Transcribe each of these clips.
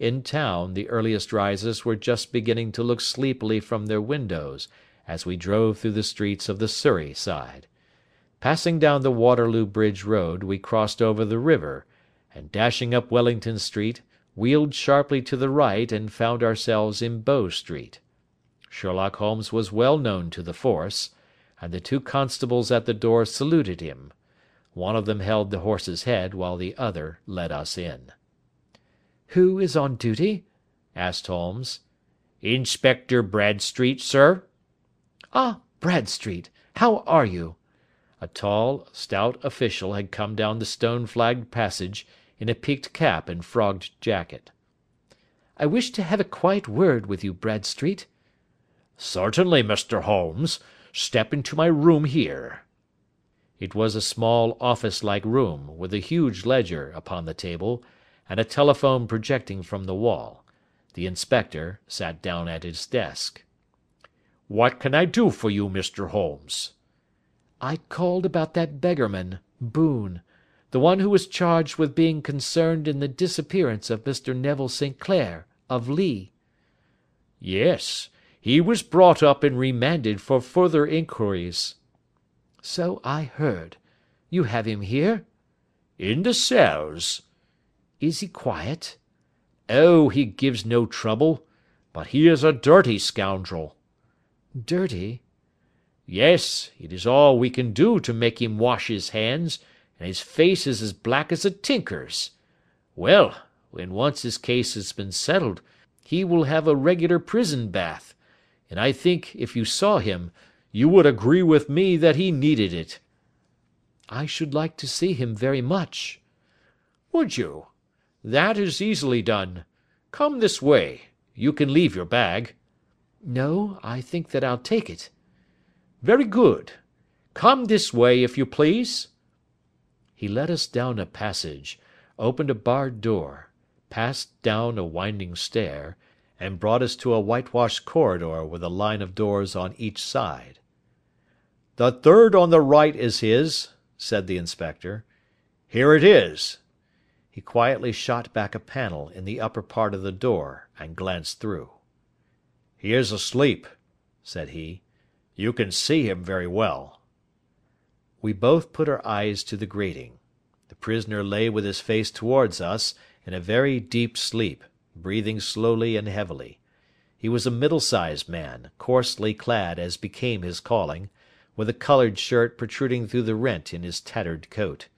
In town, the earliest risers were just beginning to look sleepily from their windows as we drove through the streets of the Surrey side. Passing down the Waterloo Bridge Road, we crossed over the river, and dashing up Wellington Street, wheeled sharply to the right and found ourselves in Bow Street. Sherlock Holmes was well known to the force, and the two constables at the door saluted him. One of them held the horse's head, while the other led us in. "Who is on duty?" asked Holmes. "Inspector Bradstreet, sir." "Ah, Bradstreet! How are you?" A tall, stout official had come down the stone flagged passage in a peaked cap and frogged jacket. "I wish to have a quiet word with you, Bradstreet." "Certainly, Mr. Holmes. Step into my room here." It was a small office like room, with a huge ledger upon the table, and a telephone projecting from the wall. The inspector sat down at his desk. "What can I do for you, Mr. Holmes?" "I called about that beggarman, Boone the one who was charged with being concerned in the disappearance of Mr. Neville St. Clair, of Lee." "Yes. He was brought up and remanded for further inquiries." "So I heard. You have him here?" "In the cells." "Is he quiet?" "Oh, he gives no trouble. But he is a dirty scoundrel." "Dirty?" "Yes. It is all we can do to make him wash his hands, and his face is as black as a tinker's. Well, when once his case has been settled, he will have a regular prison bath and I think, if you saw him, you would agree with me that he needed it." "I should like to see him very much." "Would you? That is easily done. Come this way. You can leave your bag." "No, I think that I'll take it." "Very good. Come this way, if you please." He led us down a passage, opened a barred door, passed down a winding stair, and brought us to a whitewashed corridor with a line of doors on each side. "The third on the right is his," said the inspector. "Here it is." He quietly shot back a panel in the upper part of the door and glanced through. "He is asleep," said he. "You can see him very well." We both put our eyes to the grating. The prisoner lay with his face towards us, in a very deep sleep breathing slowly and heavily. He was a middle sized man, coarsely clad as became his calling, with a coloured shirt protruding through the rent in his tattered coat.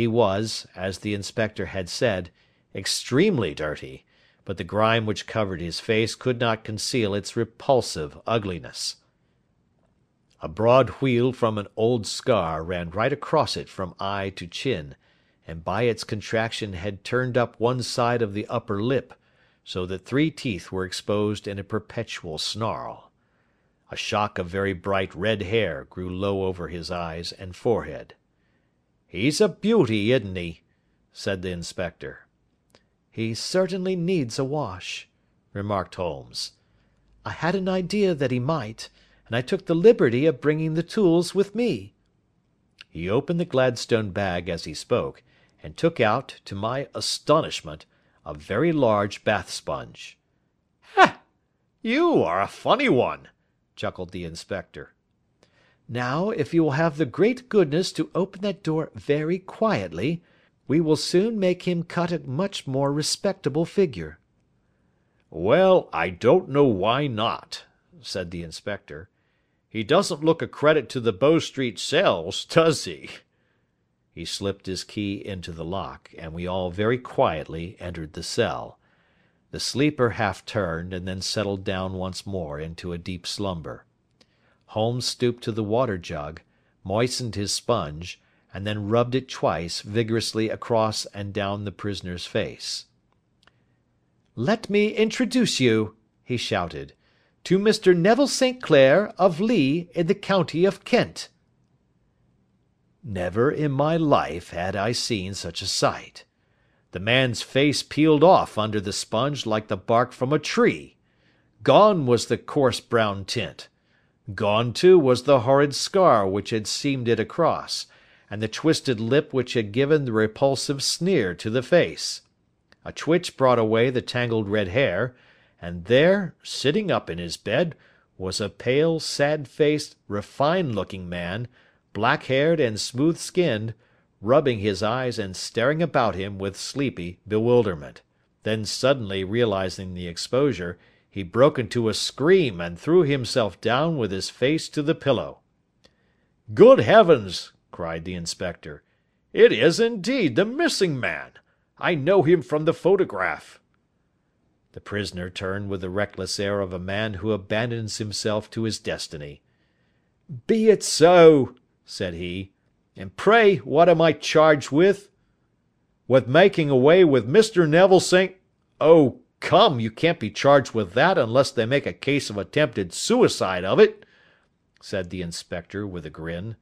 He was, as the inspector had said, extremely dirty, but the grime which covered his face could not conceal its repulsive ugliness. A broad wheal from an old scar ran right across it from eye to chin, and by its contraction had turned up one side of the upper lip, so that three teeth were exposed in a perpetual snarl. A shock of very bright red hair grew low over his eyes and forehead. "He's a beauty, isn't he?" said the inspector. "He certainly needs a wash," remarked Holmes. "I had an idea that he might, and I took the liberty of bringing the tools with me." He opened the Gladstone bag as he spoke, and took out, to my astonishment, a very large bath sponge. "Ha! You are a funny one," chuckled the inspector. "Now, if you will have the great goodness to open that door very quietly, we will soon make him cut a much more respectable figure." "Well, I don't know why not," said the inspector. "He doesn't look a credit to the Bow Street cells, does he?" He slipped his key into the lock, and we all very quietly entered the cell. The sleeper half turned, and then settled down once more into a deep slumber. Holmes stooped to the water jug, moistened his sponge, and then rubbed it twice vigorously across and down the prisoner's face. "Let me introduce you," he shouted, "to Mr. Neville St. Clair, of Lee, in the county of Kent." Never in my life had I seen such a sight. The man's face peeled off under the sponge like the bark from a tree. Gone was the coarse brown tint. Gone, too, was the horrid scar which had seamed it across, and the twisted lip which had given the repulsive sneer to the face. a twitch brought away the tangled red hair, and there, sitting up in his bed, was a pale, sad faced, refined looking man, black haired and smooth skinned, rubbing his eyes and staring about him with sleepy bewilderment. Then suddenly realising the exposure, he broke into a scream and threw himself down with his face to the pillow. "Good heavens!" cried the inspector. "It is indeed the missing man! I know him from the photograph." The prisoner turned with the reckless air of a man who abandons himself to his destiny. "Be it so!" said he. "And pray what am I charged with?" "With making away with Mr. Neville St. Oh! Come, you can't be charged with that unless they make a case of attempted suicide of it," said the inspector with a grin.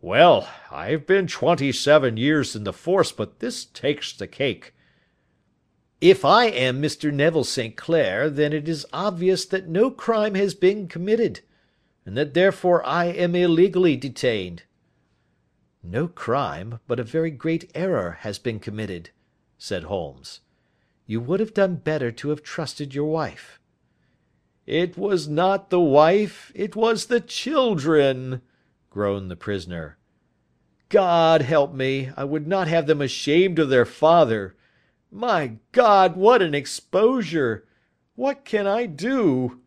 "Well, I've been twenty seven years in the force, but this takes the cake." "If I am Mr. Neville St. Clair, then it is obvious that no crime has been committed, and that therefore I am illegally detained." "No crime, but a very great error has been committed," said Holmes. You would have done better to have trusted your wife." "It was not the wife, it was the children," groaned the prisoner. "God help me, I would not have them ashamed of their father. My God, what an exposure! What can I do?"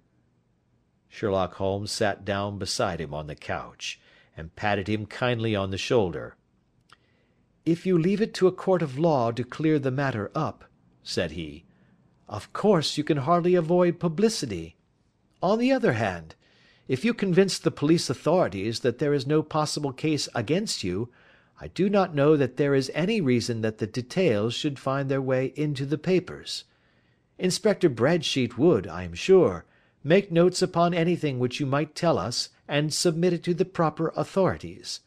Sherlock Holmes sat down beside him on the couch, and patted him kindly on the shoulder. "If you leave it to a court of law to clear the matter up said he, "of course you can hardly avoid publicity. On the other hand, if you convince the police authorities that there is no possible case against you, I do not know that there is any reason that the details should find their way into the papers. Inspector Bradstreet would, I am sure, make notes upon anything which you might tell us and submit it to the proper authorities.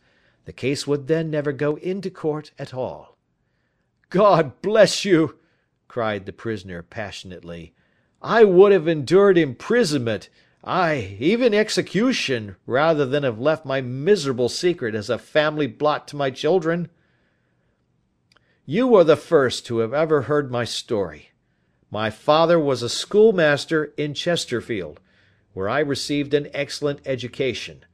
The case would then never go into court at all." "God bless you!" Cried the prisoner passionately. "I would have endured imprisonment, ay, even execution, rather than have left my miserable secret as a family blot to my children. You are the first who have ever heard my story. My father was a schoolmaster in Chesterfield, where I received an excellent education.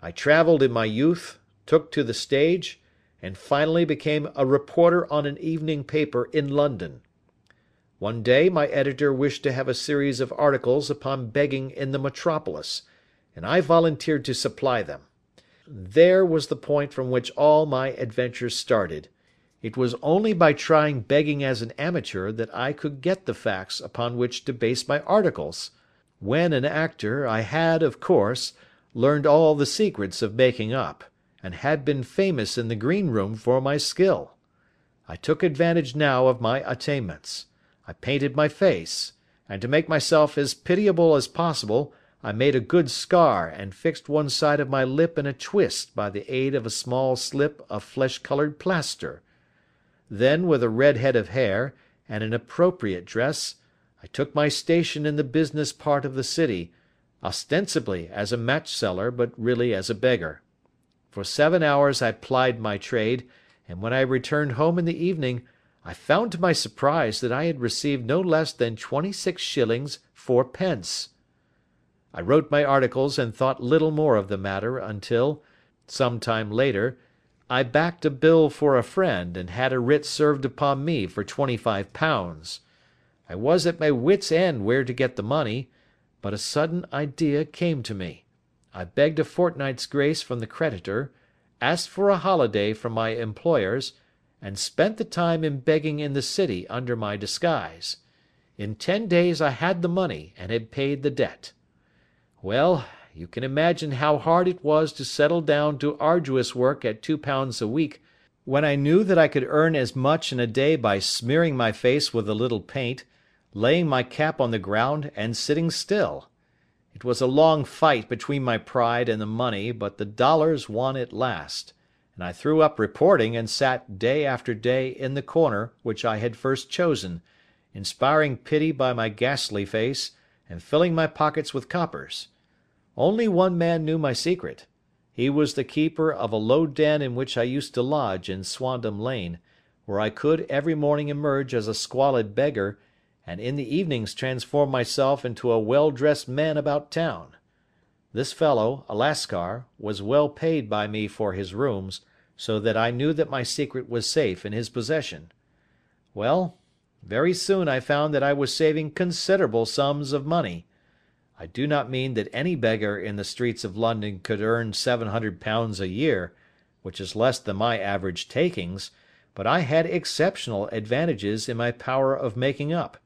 I travelled in my youth, took to the stage, and finally became a reporter on an evening paper in London. One day my editor wished to have a series of articles upon begging in the metropolis, and I volunteered to supply them. There was the point from which all my adventures started. It was only by trying begging as an amateur that I could get the facts upon which to base my articles. When an actor, I had, of course, learned all the secrets of making up, and had been famous in the green room for my skill. I took advantage now of my attainments. I painted my face, and to make myself as pitiable as possible, I made a good scar and fixed one side of my lip in a twist by the aid of a small slip of flesh coloured plaster. Then, with a red head of hair, and an appropriate dress, I took my station in the business part of the city, ostensibly as a match seller, but really as a beggar. For seven hours I plied my trade, and when I returned home in the evening, I found to my surprise that I had received no less than twenty six shillings fourpence. I wrote my articles and thought little more of the matter until, some time later, I backed a bill for a friend and had a writ served upon me for twenty five pounds. I was at my wits' end where to get the money, but a sudden idea came to me. I begged a fortnight's grace from the creditor, asked for a holiday from my employers, and spent the time in begging in the city under my disguise. In ten days I had the money, and had paid the debt. Well, you can imagine how hard it was to settle down to arduous work at two pounds a week, when I knew that I could earn as much in a day by smearing my face with a little paint, laying my cap on the ground, and sitting still. It was a long fight between my pride and the money, but the dollars won at last and I threw up reporting and sat day after day in the corner which I had first chosen, inspiring pity by my ghastly face, and filling my pockets with coppers. Only one man knew my secret. He was the keeper of a low den in which I used to lodge in Swandam Lane, where I could every morning emerge as a squalid beggar, and in the evenings transform myself into a well dressed man about town. This fellow, a Lascar, was well paid by me for his rooms, so that I knew that my secret was safe in his possession. Well, very soon I found that I was saving considerable sums of money. I do not mean that any beggar in the streets of London could earn £700 a year, which is less than my average takings, but I had exceptional advantages in my power of making up,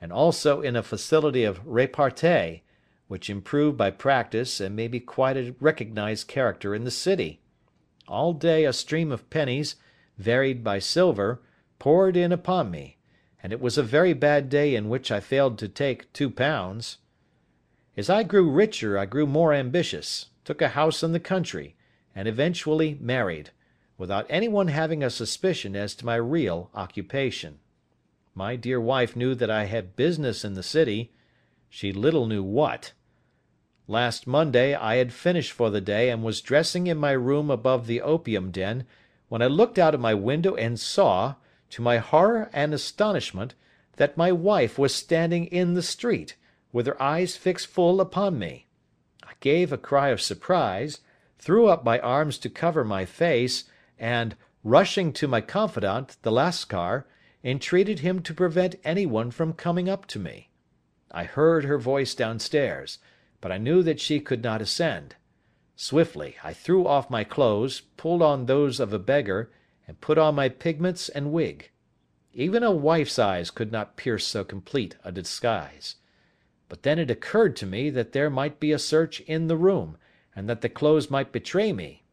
and also in a facility of repartee, which improved by practice and made me quite a recognised character in the city. All day a stream of pennies, varied by silver, poured in upon me, and it was a very bad day in which I failed to take two pounds. As I grew richer I grew more ambitious, took a house in the country, and eventually married, without anyone having a suspicion as to my real occupation. My dear wife knew that I had business in the city; she little knew what. Last Monday I had finished for the day and was dressing in my room above the opium den, when I looked out of my window and saw, to my horror and astonishment, that my wife was standing in the street with her eyes fixed full upon me. I gave a cry of surprise, threw up my arms to cover my face, and, rushing to my confidant, the Lascar, entreated him to prevent anyone from coming up to me. I heard her voice downstairs, but I knew that she could not ascend. Swiftly I threw off my clothes, pulled on those of a beggar, and put on my pigments and wig. Even a wife's eyes could not pierce so complete a disguise. But then it occurred to me that there might be a search in the room, and that the clothes might betray me.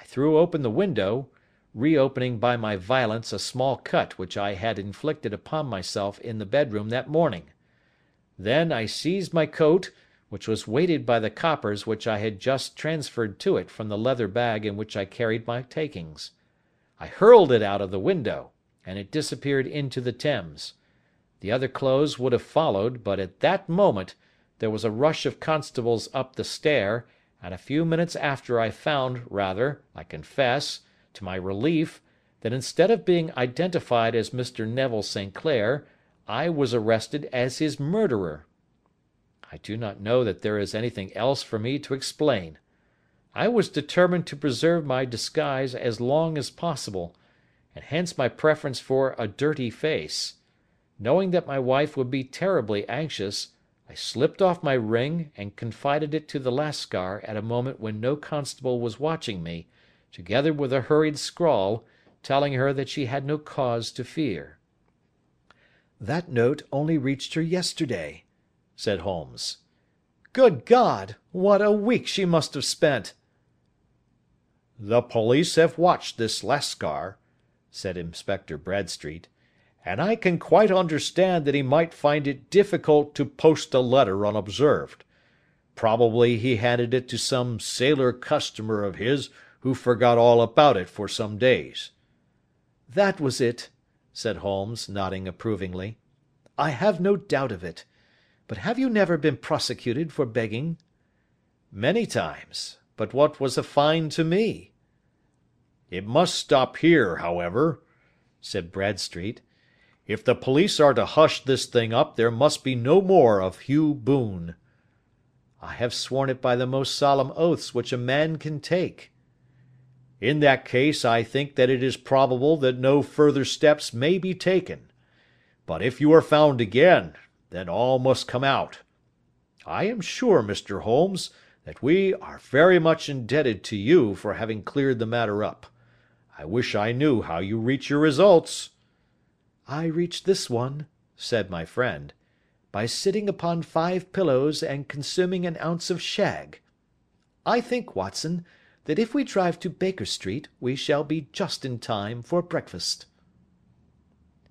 I threw open the window, reopening by my violence a small cut which I had inflicted upon myself in the bedroom that morning. Then I seized my coat, which was weighted by the coppers which I had just transferred to it from the leather bag in which I carried my takings. I hurled it out of the window, and it disappeared into the Thames. The other clothes would have followed, but at that moment there was a rush of constables up the stair, and a few minutes after I found, rather, I confess, to my relief, that instead of being identified as Mr. Neville St. Clair, I was arrested as his murderer. I do not know that there is anything else for me to explain. I was determined to preserve my disguise as long as possible, and hence my preference for a dirty face. Knowing that my wife would be terribly anxious, I slipped off my ring, and confided it to the Lascar at a moment when no constable was watching me, together with a hurried scrawl, telling her that she had no cause to fear. "That note only reached her yesterday," said Holmes. "Good God! What a week she must have spent!" "The police have watched this Lascar," said Inspector Bradstreet and I can quite understand that he might find it difficult to post a letter unobserved. Probably he handed it to some sailor customer of his who forgot all about it for some days." "That was it," said Holmes, nodding approvingly. "I have no doubt of it. But have you never been prosecuted for begging?" "Many times. But what was a fine to me?" "It must stop here, however," said Bradstreet. If the police are to hush this thing up there must be no more of Hugh Boone." "I have sworn it by the most solemn oaths which a man can take." "In that case I think that it is probable that no further steps may be taken. But if you are found again, then all must come out. I am sure, Mr. Holmes, that we are very much indebted to you for having cleared the matter up. I wish I knew how you reach your results. "I reached this one," said my friend, "by sitting upon five pillows and consuming an ounce of shag. I think, Watson, that if we drive to Baker Street we shall be just in time for breakfast."